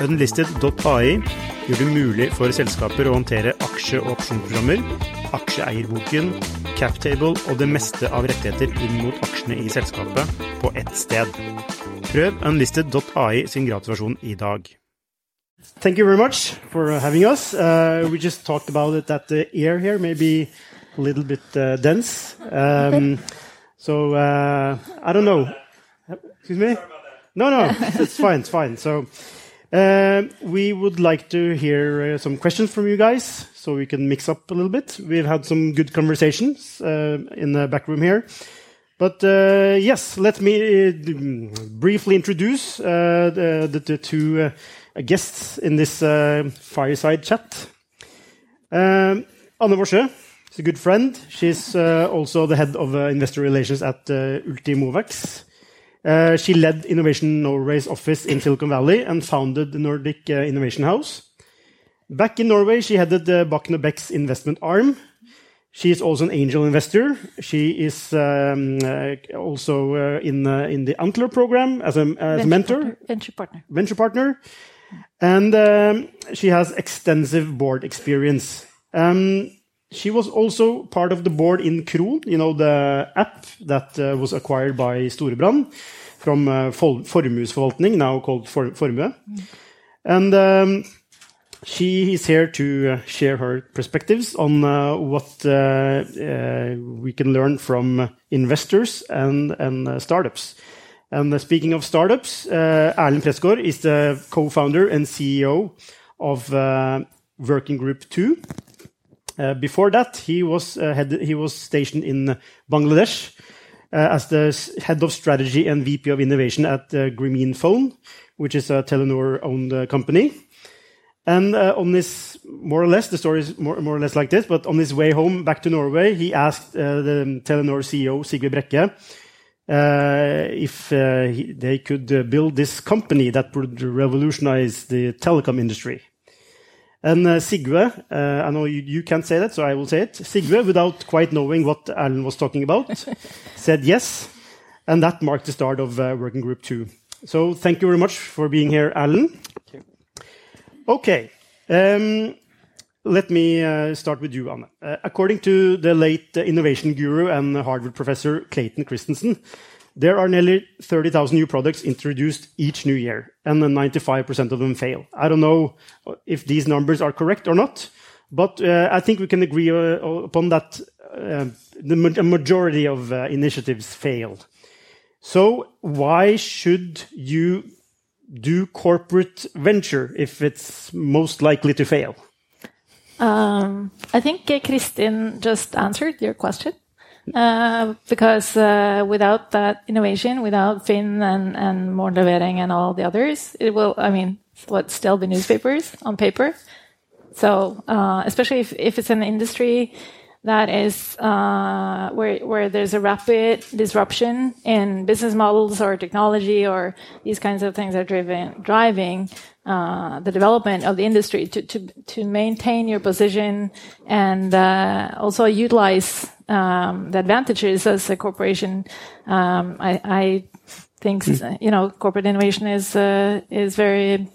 Unlisted.ai gjør det mulig for selskaper å håndtere aksje- og opsjonsprogrammer, aksjeeierboken, captable og det meste av rettigheter inn mot aksjene i selskapet på ett sted. Prøv unlisted.ai sin gratulasjon i dag. Thank you very much for having us. Uh, we just talked about it that the air here may be a little bit uh, dense. Um, so uh, I don't know. Excuse me? No, no, it's fine, it's fine. So we would like to hear uh, some questions from you guys so we can mix up a little bit. We've had some good conversations uh, in the back room here. But uh, yes, let me briefly introduce the, two guests in this fireside chat. Um, Anne Worsøe is a good friend. She's also the head of investor relations at Ultimovacs. Uh, she led Innovation Norway's office in Silicon Valley and founded the Nordic uh, Innovation House. Back in Norway, she headed the Bakken & Bæck's investment arm. She is also an angel investor. She is um, uh, also uh, in uh, in the Antler program as a, as venture mentor, partner, venture partner, venture partner, and um, she has extensive board experience. Um, she was also part of the board in Kron, you know, the app that uh, was acquired by Storebrand from uh, Formuesforvaltning, now called For Formue. Mm. And um, she is here to uh, share her perspectives on uh, what uh, uh we can learn from investors and, and uh, startups. And speaking of startups, uh, Erlend is the co-founder and CEO of Working Group 2, uh, before that, he was uh, head, he was stationed in Bangladesh uh, as the head of strategy and VP of innovation at Grameen Phone, which is a Telenor-owned company. And uh, on this, more or less, the story is more, more, or less like this, but on his way home back to Norway, he asked uh, the Telenor CEO, Sigve Brekke, uh, if he, they could build this company that would revolutionize the telecom industry. And uh, Sigve, uh, I know you, you, can't say that, so I will say it. Sigve, without quite knowing what Erlend was talking about, said yes. And that marked the start of uh, Working Group 2. So thank you very much for being here, Erlend. Okay. Um, let me uh, start with you, Anne. Uh, according to the late innovation guru and Harvard professor Clayton Christensen, there are nearly 30,000 new products introduced each new year, and 95% of them fail. I don't know if these numbers are correct or not, but uh, I think we can agree uh, upon that uh, the majority of initiatives fail. So why should you do corporate venture if it's most likely to fail? Um, I think Kristin just answered your question. Uh, because uh, without that innovation, without Finn and, and Morgenlevering and all the others, it will, I mean, what still be newspapers on paper. So, uh, especially if, if it's an industry that is uh, where where there's a rapid disruption in business models or technology or these kinds of things are driven driving uh, the development of the industry to to to maintain your position and uh, also utilize um, the advantages as a corporation. Um, I, I, think mm. you know corporate innovation is uh, is very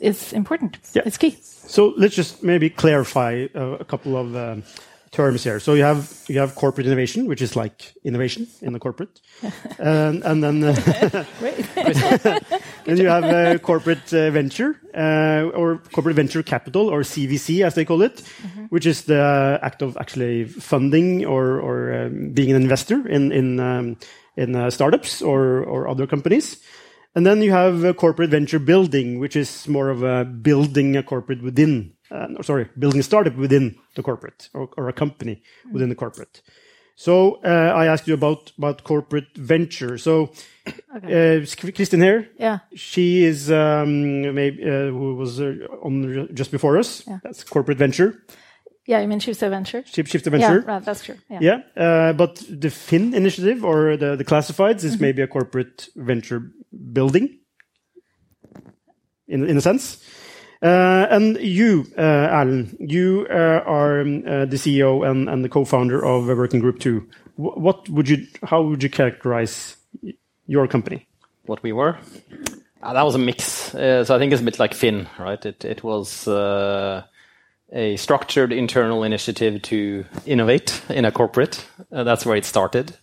it's important. Yeah. It's key. So let's just maybe clarify uh, a couple of um, terms here. So you have you have corporate innovation, which is like innovation in the corporate, and, and then uh, and you have uh, corporate uh, venture uh, or corporate venture capital or CVC as they call it, mm -hmm. which is the act of actually funding or or um, being an investor in in um, in uh, startups or or other companies. And then you have corporate venture building, which is more of a building a corporate within uh, sorry, building a startup within the corporate or, or a company within the corporate. So uh, I asked you about about corporate venture. So Okay. uh, Kristin here, yeah. she is um, maybe uh, who was uh, on just before us. Yeah. That's corporate venture, Yeah, you mean Shift Venture? ship shifter Yeah, venture. right, that's true. Yeah. Yeah, uh, but the Finn initiative or the, the classifieds is maybe a corporate venture building, in in a sense. Uh, and you, uh, Erlend, you uh, are um, uh, the CEO and, the co-founder of uh, Working Group Two. What would you? How would you characterize your company? what we were. Uh, that was a mix. Uh, so I think it's a bit like Finn, right? It was uh, a structured internal initiative to innovate in a corporate. Uh, that's where it started,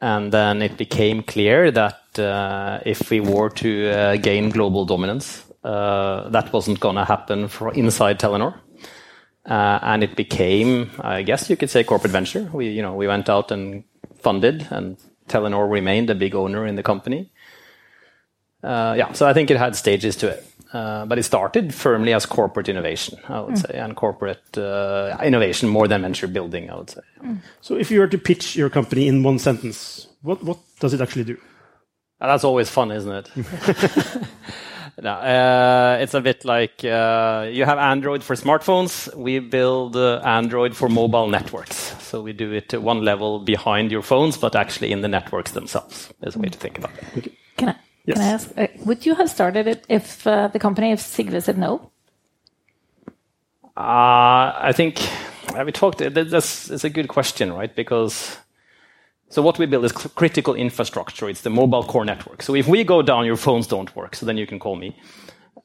and then it became clear that uh, if we were to uh, gain global dominance, uh, that wasn't going to happen for inside Telenor. Uh, and it became, I guess you could say, corporate venture. We, you know, we went out and funded, and Telenor remained a big owner in the company. Uh, yeah, so I think it had stages to it. Uh, but it started firmly as corporate innovation, I would say, and corporate uh, innovation more than venture building, I would say. So, if you were to pitch your company in one sentence, what what does it actually do? Uh, That's always fun, isn't it? no, uh, it's a bit like uh, you have Android for smartphones. We build uh, Android for mobile networks. So we do it at one level behind your phones, but actually in the networks themselves. Is a way to think about it. Can I, Yes. can I ask, uh, would you have started it if uh, the company, if Sigve said no? Uh, I think uh, we talked. That's, that's a good question, right? Because so what we build is critical infrastructure. It's the mobile core network. So if we go down, your phones don't work. So then you can call me.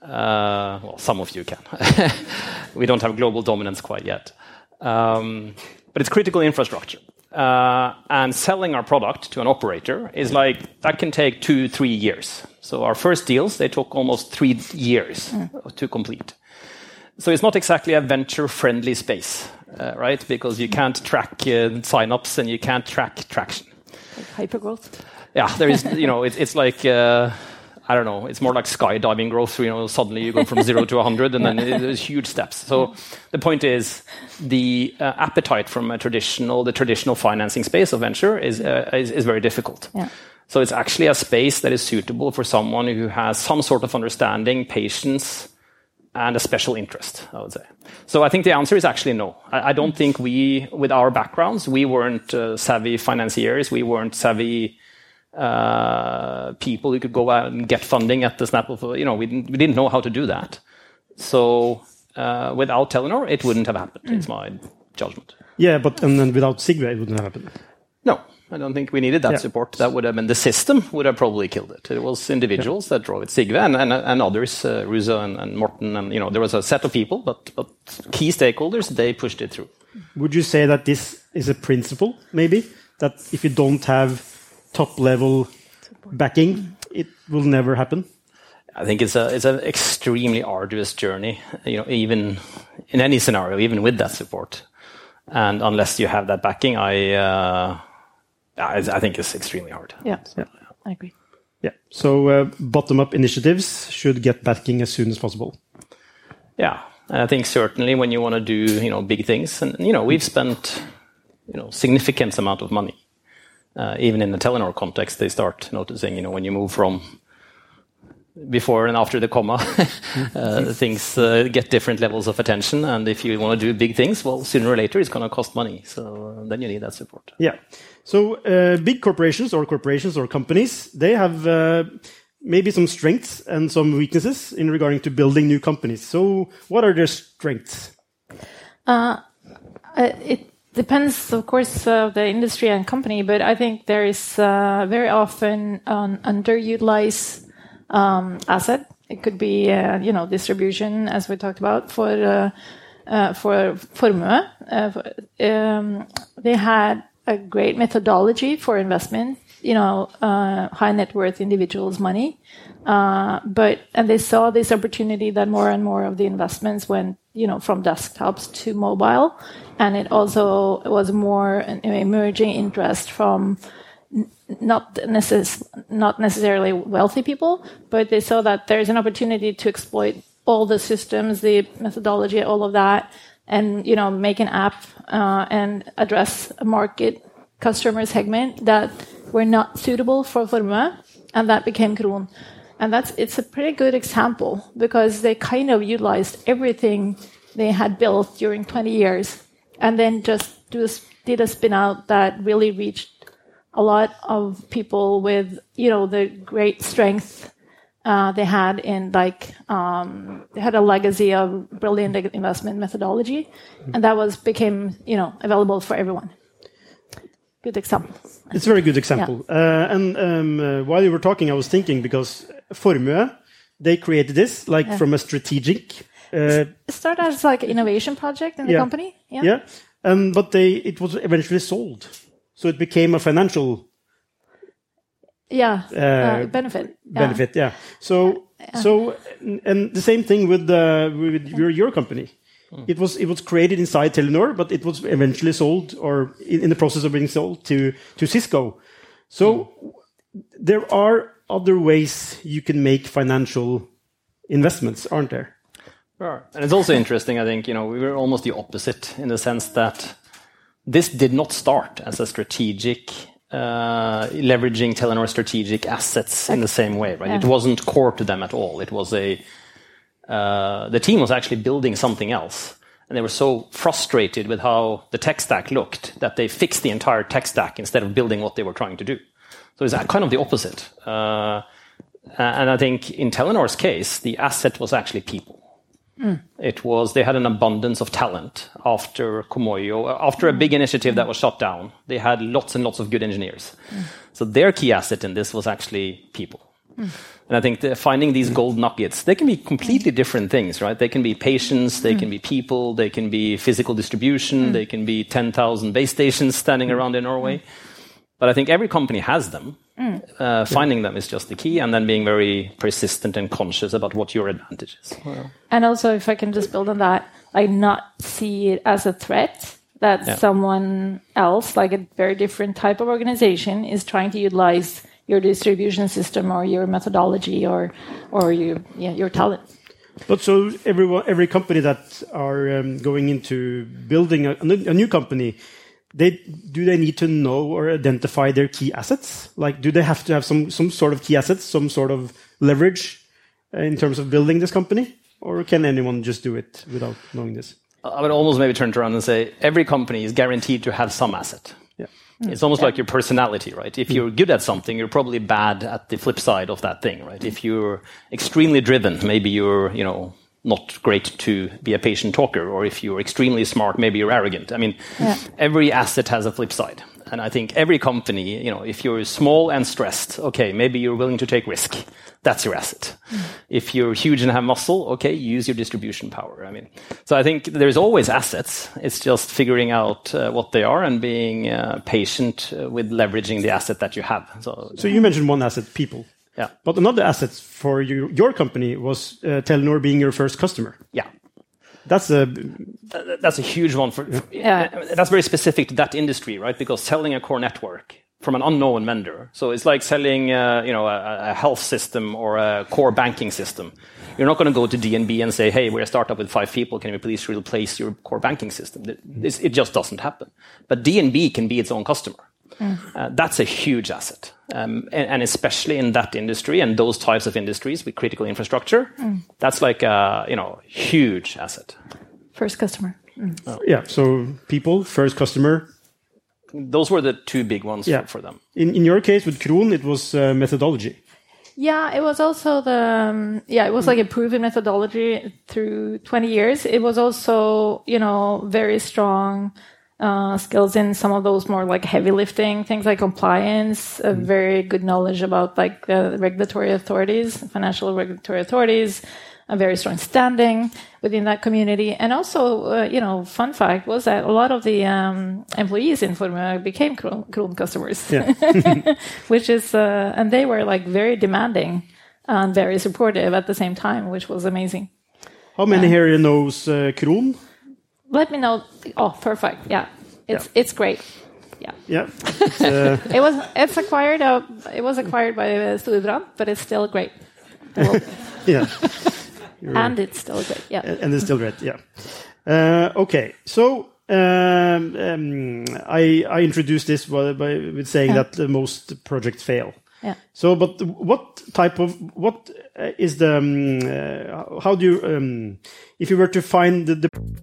Uh, well, some of you can. we don't have global dominance quite yet, um, but it's critical infrastructure. Uh, and selling our product to an operator is like that can take two, three years. So our first deals they took almost three years to complete. So it's not exactly a venture-friendly space, uh, right? Because you can't track uh, sign-ups and you can't track traction. Like hypergrowth? Yeah, there is, you know, it, it's like uh, I don't know, it's more like skydiving growth. You know, suddenly you go from zero to 100, and then there's huge steps. So the point is, the uh, appetite from a traditional, the traditional financing space of venture is uh, is, is very difficult. Yeah. So it's actually a space that is suitable for someone who has some sort of understanding, patience, and a special interest, I would say. So I think the answer is actually no. I, I don't think we, with our backgrounds, we weren't uh, savvy financiers, we weren't savvy uh, people who could go out and get funding at the snap of, you know, we didn't, we didn't know how to do that. So uh, without Telenor, it wouldn't have happened, is my judgment. Yeah, but and then without Sigve, it wouldn't happen. No, I don't think we needed that Yeah. support. That would have been the system would have probably killed it. It was individuals that drove it, Sigve and, and, and others, uh, Ruza and, and Morten, and you know there was a set of people, but but key stakeholders they pushed it through. Would you say that this is a principle, maybe that if you don't have top level backing, it will never happen? I think it's a it's an extremely arduous journey. You know, even in any scenario, even with that support, and unless you have that backing, I uh, I, I think it's extremely hard. Yeah. Yeah. I agree. Yeah. So uh, bottom-up initiatives should get backing as soon as possible. Yeah, and I think certainly when you want to do you know big things, and you know we've spent you know significant amount of money. Uh, even in the Telenor context, they start noticing you know when you move from before and after the comma, uh, things uh, get different levels of attention. And if you want to do big things, well, sooner or later it's going to cost money. So uh, then you need that support. Yeah. So uh, big corporations or corporations or companies, they have uh, maybe some strengths and some weaknesses in regarding to building new companies. So what are their strengths? Uh, it depends, of course, of the industry and company, but I think there is uh, very often an underutilized um, asset. It could be, uh, you know, distribution, as we talked about, for uh, uh, for Formue. Uh, um, they had a great methodology for investment, you know, uh, high net worth individuals' money. Uh, but and they saw this opportunity that more and more of the investments went, you know, from desktops to mobile, and it also was more an emerging interest from not necess- not necessarily wealthy people, but they saw that there's an opportunity to exploit all the systems, the methodology, all of that, and you know, make an app Uh, and address a market customer segment that were not suitable for Formue, and that became Kron. And that's it's a pretty good example because they kind of utilized everything they had built during 20 years, and then just do did a spin out that really reached a lot of people with you know the great strength uh, they had in like um, they had a legacy of brilliant investment methodology, and that was became you know available for everyone. Good example. It's a very good example. Yeah. Uh, and um, uh, while you were talking, I was thinking because Formue, they created this like yeah. from a strategic. Uh, it started as like an innovation project in the yeah. company. Yeah. Yeah. Um, but they it was eventually sold, so it became a financial yeah uh, uh, benefit benefit yeah, so yeah. so and the same thing with the with your, your company mm. it was it was created inside Telenor but it was eventually sold or in, in the process of being sold to to Cisco so mm. there are other ways you can make financial investments aren't there Sure. And it's also interesting, I think, you know, we were almost the opposite in the sense that this did not start as a strategic leveraging Telenor strategic assets in the same way, right? Yeah. It wasn't core to them at all. It was a uh, the team was actually building something else, and they were so frustrated with how the tech stack looked that they fixed the entire tech stack instead of building what they were trying to do. So it's kind of the opposite. Uh, and I think in Telenor's case, the asset was actually people. It was they had an abundance of talent after Comoyo, after a big initiative that was shut down. They had lots and lots of good engineers. So their key asset in this was actually people. And I think finding these gold nuggets, they can be completely different things, right? They can be patience, they can be people, they can be physical distribution, they can be 10,000 base stations standing around in Norway. But I think every company has them. Mm. Uh, finding them is just the key, and then being very persistent and conscious about what your advantage is. And also, if I can just build on that, I not see it as a threat that yeah. someone else, like a very different type of organization, is trying to utilize your distribution system or your methodology or or your yeah, your talent. But so everyone, every company that are um, going into building a, a new company they do they need to know or identify their key assets? Like, do they have to have some some sort of key assets, some sort of leverage uh, in terms of building this company, or can anyone just do it without knowing this? I would almost maybe turn it around and say every company is guaranteed to have some asset. Yeah. It's almost yeah. like your personality, right? If you're good at something, you're probably bad at the flip side of that thing, right? If you're extremely driven, maybe you're, you know, not great to be a patient talker, or if you're extremely smart, maybe you're arrogant. I mean, yeah. every asset has a flip side. And I think every company, you know, if you're small and stressed, okay, maybe you're willing to take risk. That's your asset. Mm. If you're huge and have muscle, okay, use your distribution power. I mean, so I think there's always assets. It's just figuring out uh, what they are and being uh, patient uh, with leveraging the asset that you have. So, so you mentioned one asset, people. Yeah. But another asset for you, your company was uh, Telenor being your first customer. Yeah. That's a that's a huge one for yeah. That's very specific to that industry, right? Because selling a core network from an unknown vendor, so it's like selling, uh, you know, a, a, health system or a core banking system. You're not going to go to DNB and say, "Hey, we're a startup with five people. Can you please replace your core banking system?" This, it just doesn't happen. But DNB can be its own customer. Mm. Uh, that's a huge asset. Um, and, and, especially in that industry and those types of industries with critical infrastructure, mm. that's like a you know huge asset. First customer. Mm. Oh. Yeah. So people, first customer. Those were the two big ones yeah. for, for, them. In in your case with Kron, it was uh, methodology. Yeah, it was also the um, yeah, it was like a proven methodology through 20 years. It was also, you know, very strong uh, skills in some of those more like heavy lifting things like compliance, a mm. very good knowledge about like the regulatory authorities, financial regulatory authorities, a very strong standing within that community. And also, uh, you know, fun fact was that a lot of the um, employees in Formue became Kron customers, yeah. which is, uh, and they were like very demanding and very supportive at the same time, which was amazing. How many here knows uh, Kron? Let me know. Oh, perfect. Yeah, it's yeah. it's great. Yeah. Yeah. Uh... it was it's acquired. Uh, it was acquired by uh, Storebrand, but it's still great. yeah. and it's still great. Yeah. And it's still great. Yeah. Uh, okay, so um, um, I, I introduced this by, by, with saying Yeah. that the most projects fail. Yeah. So, but what type of what uh, the um, uh, How do you um, If you were to find the, the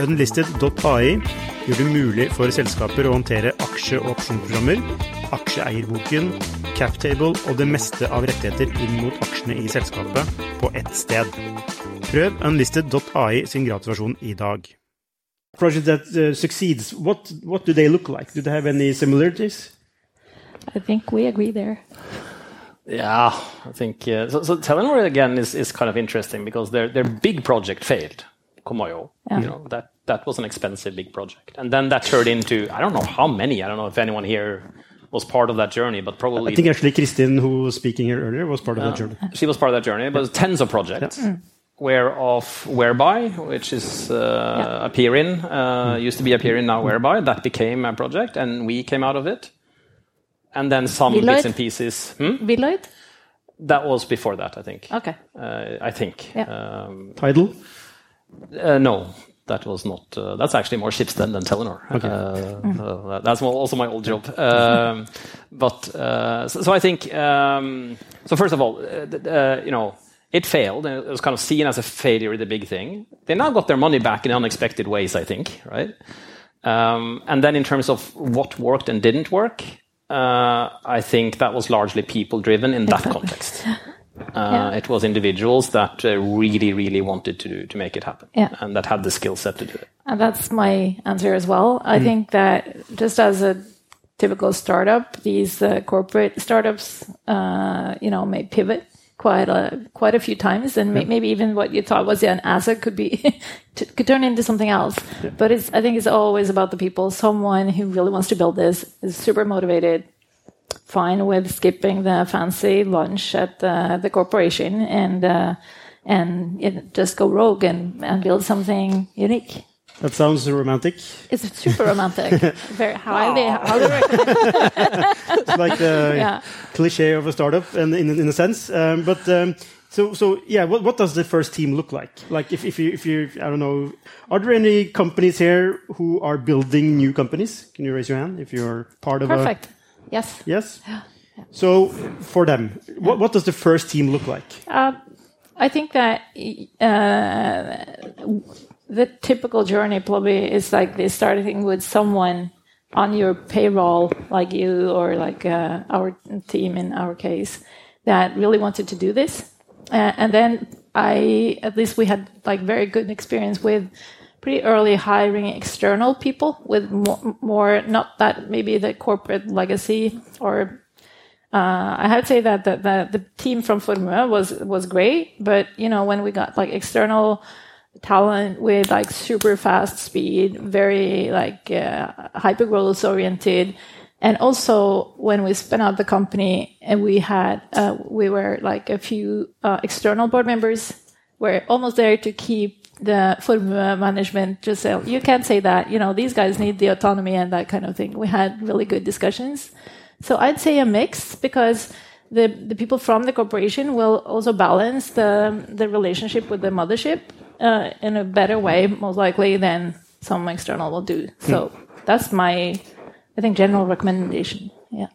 Unlisted.ai gjør det mulig for selskaper å håndtere aksje- og opsjonsprogrammer, aksjeeierboken, captable og det meste av rettigheter inn mot aksjene i selskapet på ett sted. Prøv unlisted.ai sin gratisversjon i dag. Project that uh, succeeds, what, what do they look like? Do they have any similarities? I think we agree there. Yeah, I think uh, so. So Telenor again is, is kind of interesting because their their big project failed, Comoyo. Yeah. You know that that was an expensive big project, and then that turned into I don't know how many. I don't know if anyone here was part of that journey, but probably I think actually Kristin, who was speaking here earlier, was part of that journey. she was part of that journey. But it was tens of projects. Whereof Whereby, which is uh, Yeah. Appearin, uh, used to be Appearin, now Whereby, that became a project, and we came out of it. And then some Deloitte? bits and pieces. Hmm? Villoid? That was before that, I think. Okay. Uh, I think. Yeah. Um, Tidal? Uh, no, that was not. Uh, that's actually more Schibsted than Telenor. Okay. Uh, so that- that's also my old job. Um, but uh, so, so I think. Um, so first of all, uh, uh, you know, it failed, and it was kind of seen as a failure, the big thing. They now got their money back in unexpected ways, I think, right? Um, and then in terms of what worked and didn't work, uh, I think that was largely people driven in that context. Uh, Yeah. It was individuals that uh, really, really wanted to to make it happen, Yeah. and that had the skill set to do it. And that's my answer as well. I think that just as a typical startup, these uh, corporate startups, uh, you know, may pivot quite a quite a few times, and may, maybe even what you thought was an asset could be could turn into something else. But it's I think it's always about the people. Someone who really wants to build this is super motivated, fine with skipping the fancy lunch at the, the corporation and uh, and you know, just go rogue and, and build something unique. That sounds romantic. It's super romantic. Very highly, highly recommend. It's like the Yeah. cliche of a startup, and in, in a sense. Um, but um, so so yeah, what, what does the first team look like? Like if, if you if you I don't know, are there any companies here who are building new companies? Can you raise your hand if you're part of Perfect. Yes. yes? So for them, what what does the first team look like? Uh, I think that uh, the typical journey probably is like this starting with someone on your payroll, like you or like uh, our team in our case, that really wanted to do this. Uh, and then I, at least we had like very good experience with pretty early hiring external people with more, more not that maybe the corporate legacy or uh, I had to say that the, the, the team from Formue was was great, but you know when we got like external talent with like super fast speed, very like uh, hyper growth oriented, and also when we spun out the company and we had uh, we were like a few uh, external board members were almost there to keep the Formue management just say you can't say that you know these guys need the autonomy and that kind of thing. We had really good discussions. So I'd say a mix because the the people from the corporation will also balance the the relationship with the mothership uh, in a better way, most likely than some external will do. So that's my, I think, general recommendation. Yeah.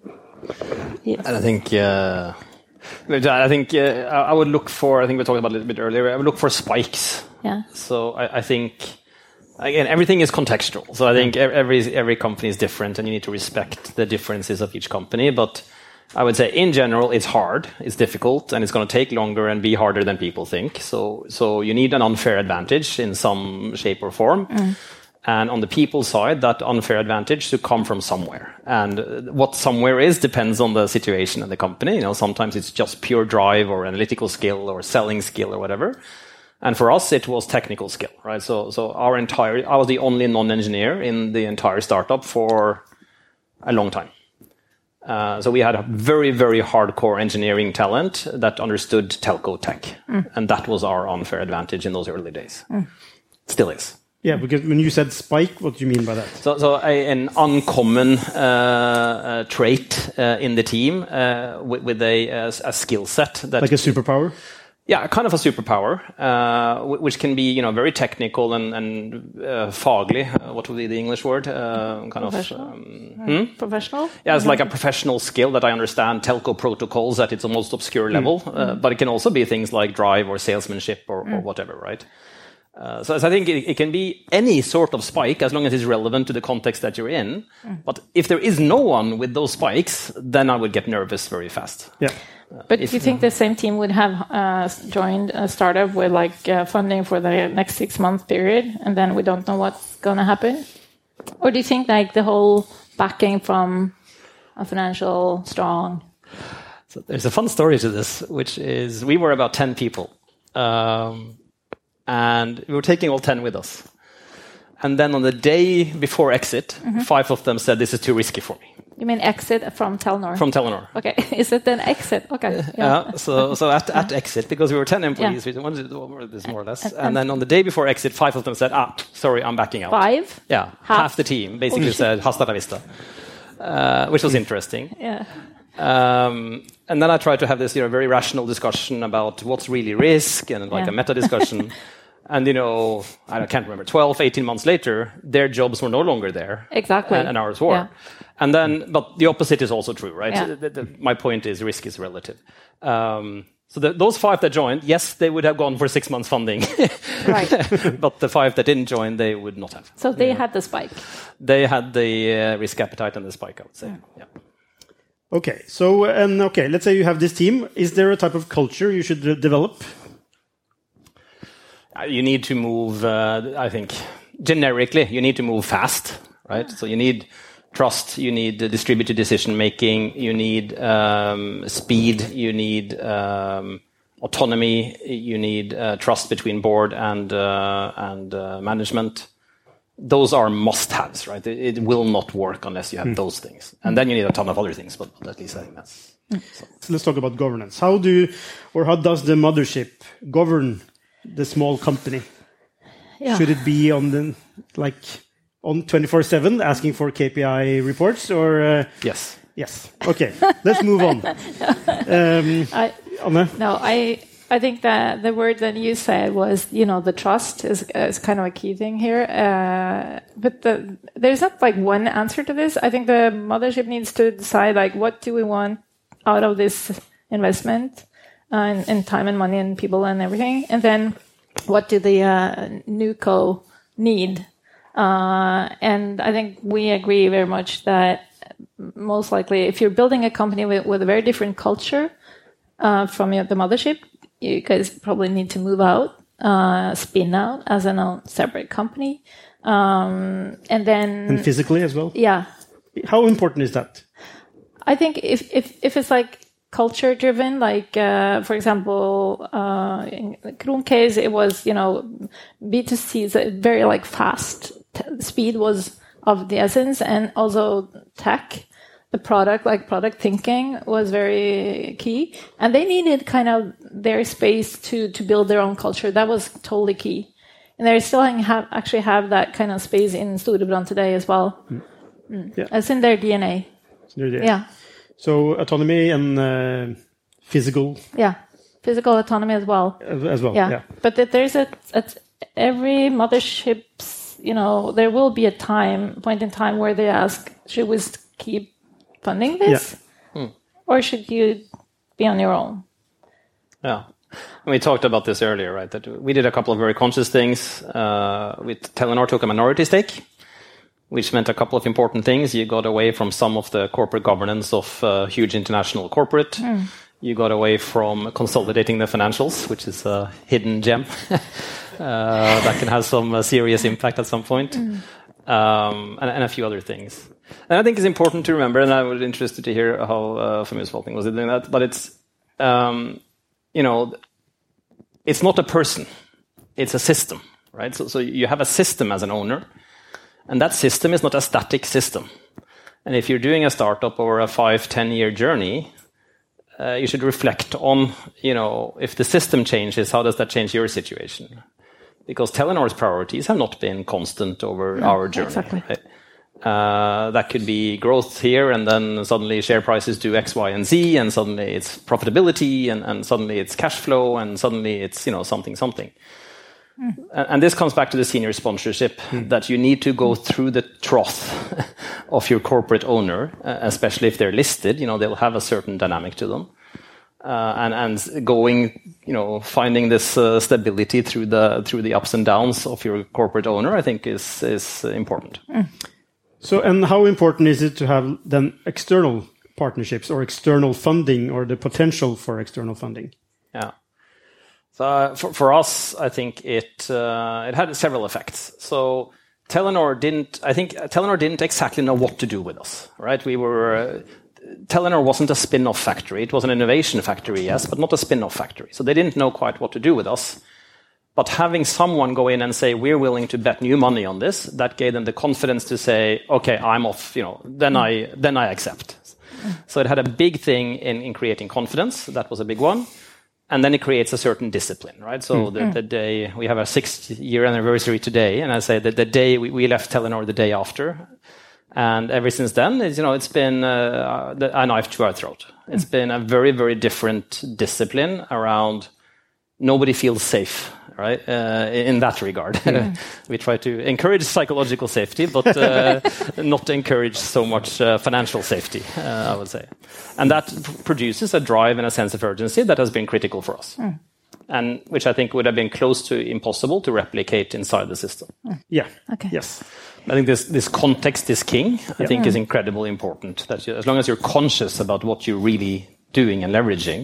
Yes. And I think, uh, I think uh, I I would look for. I think we talked about a little bit earlier. I would look for spikes. Yeah. So I, I think again everything is contextual. So I think every every company is different, and you need to respect the differences of each company. But I would say in general, it's hard, it's difficult, and it's going to take longer and be harder than people think. So so you need an unfair advantage in some shape or form. Mm. And on the people side, that unfair advantage should come from somewhere. And what somewhere is depends on the situation and the company. You know, sometimes it's just pure drive or analytical skill or selling skill or whatever. And for us, it was technical skill, right? So, so our entire, I was the only non-engineer in the entire startup for a long time. Uh, so we had a very, very hardcore engineering talent that understood telco tech, and that was our unfair advantage in those early days. Still is. Yeah, because when you said spike, what do you mean by that? So, so a, an uncommon uh, uh, trait uh, in the team uh, with, with a, a, a skill set that Like a superpower? Yeah, kind of a superpower, uh, which can be you know very technical and and uh, fagly. Uh, what would be the English word? Uh, kind of. Professional? Um, Professional? yeah, it's like a professional skill that I understand telco protocols at its most obscure level, uh, but it can also be things like drive or salesmanship or, or whatever, right? Uh, so, so I think it, it can be any sort of spike as long as it's relevant to the context that you're in. But if there is no one with those spikes, then I would get nervous very fast. Yeah. But do you think the same team would have uh, joined a startup with like uh, funding for the next six month period, and then we don't know what's going to happen? Or do you think like the whole backing from a financial strong? So there's a fun story to this, which is we were about 10 people. Um, and we were taking all 10 with us. And then on the day before exit, five of them said, This is too risky for me You mean exit from Telenor? from Telenor. okay, is it an exit? Okay, Yeah. so so at, at exit, because we were 10 employees, we wanted to do this more or less. And, then on the day before exit, five of them said, Ah, sorry, I'm backing out. Five? Yeah, Half. half, the team basically said, Hasta la vista, uh, which was interesting. Yeah. Um, and then I tried to have this you know, very rational discussion about what's really risk and like Yeah. a meta discussion. and, you know, I can't remember, 12, 18 months later, their jobs were no longer there. Exactly. And, and ours were. Yeah. And then, but the opposite is also true, right? Yeah. So the- the- my point is risk is relative. Um, so the, those five that joined, yes, they would have gone for six months funding. Right. but the five that didn't join, they would not have. So they had the spike. They had the uh, risk appetite and the spike, I would say. Yeah. Okay, so and okay, let's say you have this team. Is there a type of culture you should de- develop? You need to move uh, i think generically you need to move fast right? So you need trust you need distributed decision making you need um, speed you need um, autonomy you need uh, trust between board and uh, and uh, management. Those are must haves right? It, it will not work unless you have those things. And then you need a ton of other things but at least i think that's So let's talk about governance. How do or how does the mothership govern the small company? Yeah. Should it be on the like on twenty four seven asking for KPI reports or uh, yes yes? Okay, let's move on. Um, I, Anne, No, I I think that the word that you said was you know the trust is is kind of a key thing here. Uh, but the, there's not like one answer to this. I think the mothership needs to decide like what do we want out of this investment uh, in, in time and money and people and everything, and then what do the uh, new co need? Uh, and I think we agree very much that most likely if you're building a company with, with a very different culture uh, from your, the mothership, you guys probably need to move out, uh, spin out as an own separate company. Um, and then, and physically as well. yeah, How important is that? I think if if if it's like culture driven, like uh, for example, uh, in Kron case, it was you know B two C is a very like fast T- speed was of the essence, and also tech, the product like product thinking was very key, and they needed kind of their space to to build their own culture. That was totally key. And they're still have actually have that kind of space in Storebrand today as well. Yeah. It's in their DNA. Yeah. So autonomy and uh, physical Yeah, physical autonomy as well. as as well. Yeah, yeah. but there's a, a every mothership's you know there will be a time point in time where they ask, should we keep funding this, or should you be on your own? Yeah. And we talked about this earlier, right? That we did a couple of very conscious things. Uh, with Telenor took a minority stake, which meant a couple of important things. You got away from some of the corporate governance of uh, huge international corporate. You got away from consolidating the financials, which is a hidden gem uh, that can have some uh, serious impact at some point, um, and, and a few other things. And I think it's important to remember, and I was interested to hear how uh, Formuesforvaltning was doing that, but it's um, you know, it's not a person, it's a system, right? So, so you have a system as an owner, and that system is not a static system. And if you're doing a startup or a five, 10 year journey, uh, you should reflect on, you know, if the system changes, how does that change your situation? Because Telenor's priorities have not been constant over No, our journey. exactly. right? Uh, that could be growth here, and then suddenly share prices do X, Y, and Z, and suddenly it's profitability, and, and suddenly it's cash flow, and suddenly it's you know something something. And, and this comes back to the senior sponsorship that you need to go through the trough of your corporate owner, uh, especially if they're listed. You know they'll have a certain dynamic to them, uh, and and going you know finding this uh, stability through the through the ups and downs of your corporate owner, I think is is important. So, and how important is it to have then external partnerships or external funding or the potential for external funding? Yeah. So uh, for, us, I think it uh, it had several effects. So Telenor didn't. I think Telenor didn't exactly know what to do with us. Right? We were. Uh, Telenor wasn't a spin-off factory. It was an innovation factory, yes, but not a spin-off factory. So they didn't know quite what to do with us. But having someone go in and say we're willing to bet new money on this, that gave them the confidence to say, okay, I'm off. You know, then I then I accept. So it had a big thing in, in creating confidence. That was a big one. And then it creates a certain discipline, right? So mm. the, mm. the day we have our sixth year anniversary today, and I say that the day we, we left Telenor the day after, and ever since then, it's, you know, it's been uh, a knife to our throat. It's mm. been a very, very different discipline around nobody feels safe, right? Uh, in that regard, we try to encourage psychological safety, but uh, not encourage so much uh, financial safety. Uh, I would say, and that produces a drive and a sense of urgency that has been critical for us, and which I think would have been close to impossible to replicate inside the system. Yeah. Okay. Yes. I think this this context is king. I think is incredibly important. That you, as long as you're conscious about what you're really doing and leveraging,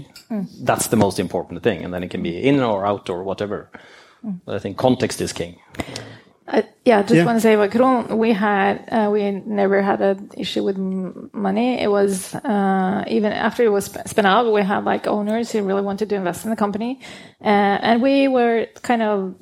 that's the most important thing. And then it can be in or out or whatever. But I think context is king. Uh, yeah, just Yeah. want to say about Kron, we had uh, we never had an issue with money. It was uh, even after it was sp- spun out, we had like owners who really wanted to invest in the company, uh, and we were kind of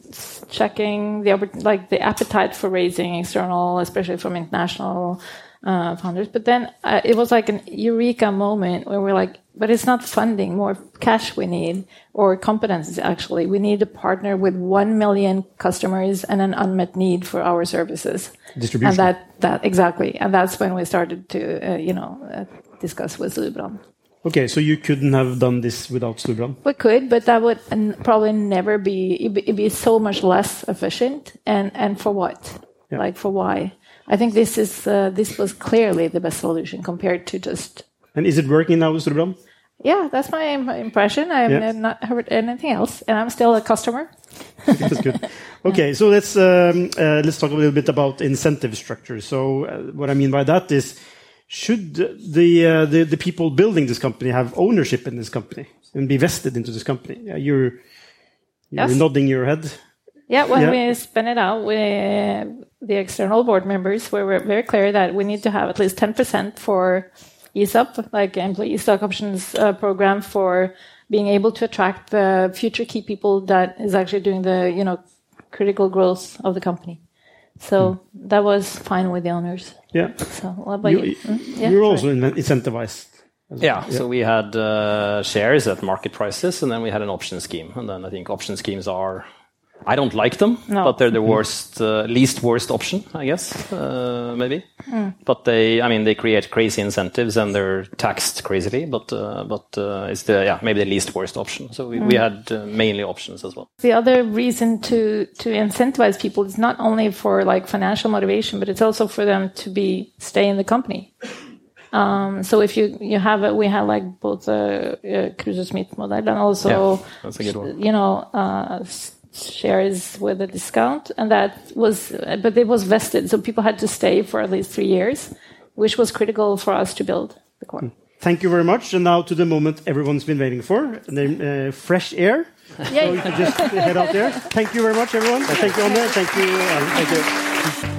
checking the like the appetite for raising external, especially from international uh, founders. But then uh, it was like an eureka moment where we're like, but it's not funding, more cash we need, or competences actually. We need to partner with 1 million customers and an unmet need for our services. Distribution. And that, that, exactly. And that's when we started to, uh, you know, uh, discuss with Storebrand. Okay, so you couldn't have done this without Storebrand. We could, but that would probably never be, it'd be, so much less efficient. And, and for what? Yeah. Like for why? I think this is, uh, this was clearly the best solution compared to just And is it working now with Storebrand? Yeah, that's my impression. I've Yeah. not heard anything else, and I'm still a customer. That's good. Okay, so let's um, uh, let's talk a little bit about incentive structure. So, uh, what I mean by that is, should the, uh, the the people building this company have ownership in this company and be vested into this company? Uh, you're you're Yes. nodding your head. Yeah, when Yeah. we spin it out, we, the external board members we were very clear that we need to have at least 10% for ESOP, like employee stock options uh, program for being able to attract the future key people that is actually doing the, you know, critical growth of the company. So that was fine with the owners. Yeah, So what about you, you? Mm, yeah, you're sorry. also incentivized. as Yeah, well. so we had uh, shares at market prices, and then we had an option scheme. And then I think option schemes are, I don't like them, No. but they're the worst, uh, least worst option, I guess, uh, maybe. But they, I mean, they create crazy incentives and they're taxed crazily. But uh, but uh, it's the yeah maybe the least worst option. So we, we had uh, mainly options as well. the other reason to to incentivize people is not only for like financial motivation, but it's also for them to be stay in the company. Um, so if you you have a, we have like both a, uh Kruse Smith model and also Yeah, that's a good one. you know uh, shares with a discount, and that was but it was vested, so people had to stay for at least three years, which was critical for us to build the core. Thank you very much. And now to the moment everyone's been waiting for, the uh, fresh air. So you can just head out there. Thank you very much, everyone. Thank you, Anne. Thank you. Erlend. Thank you.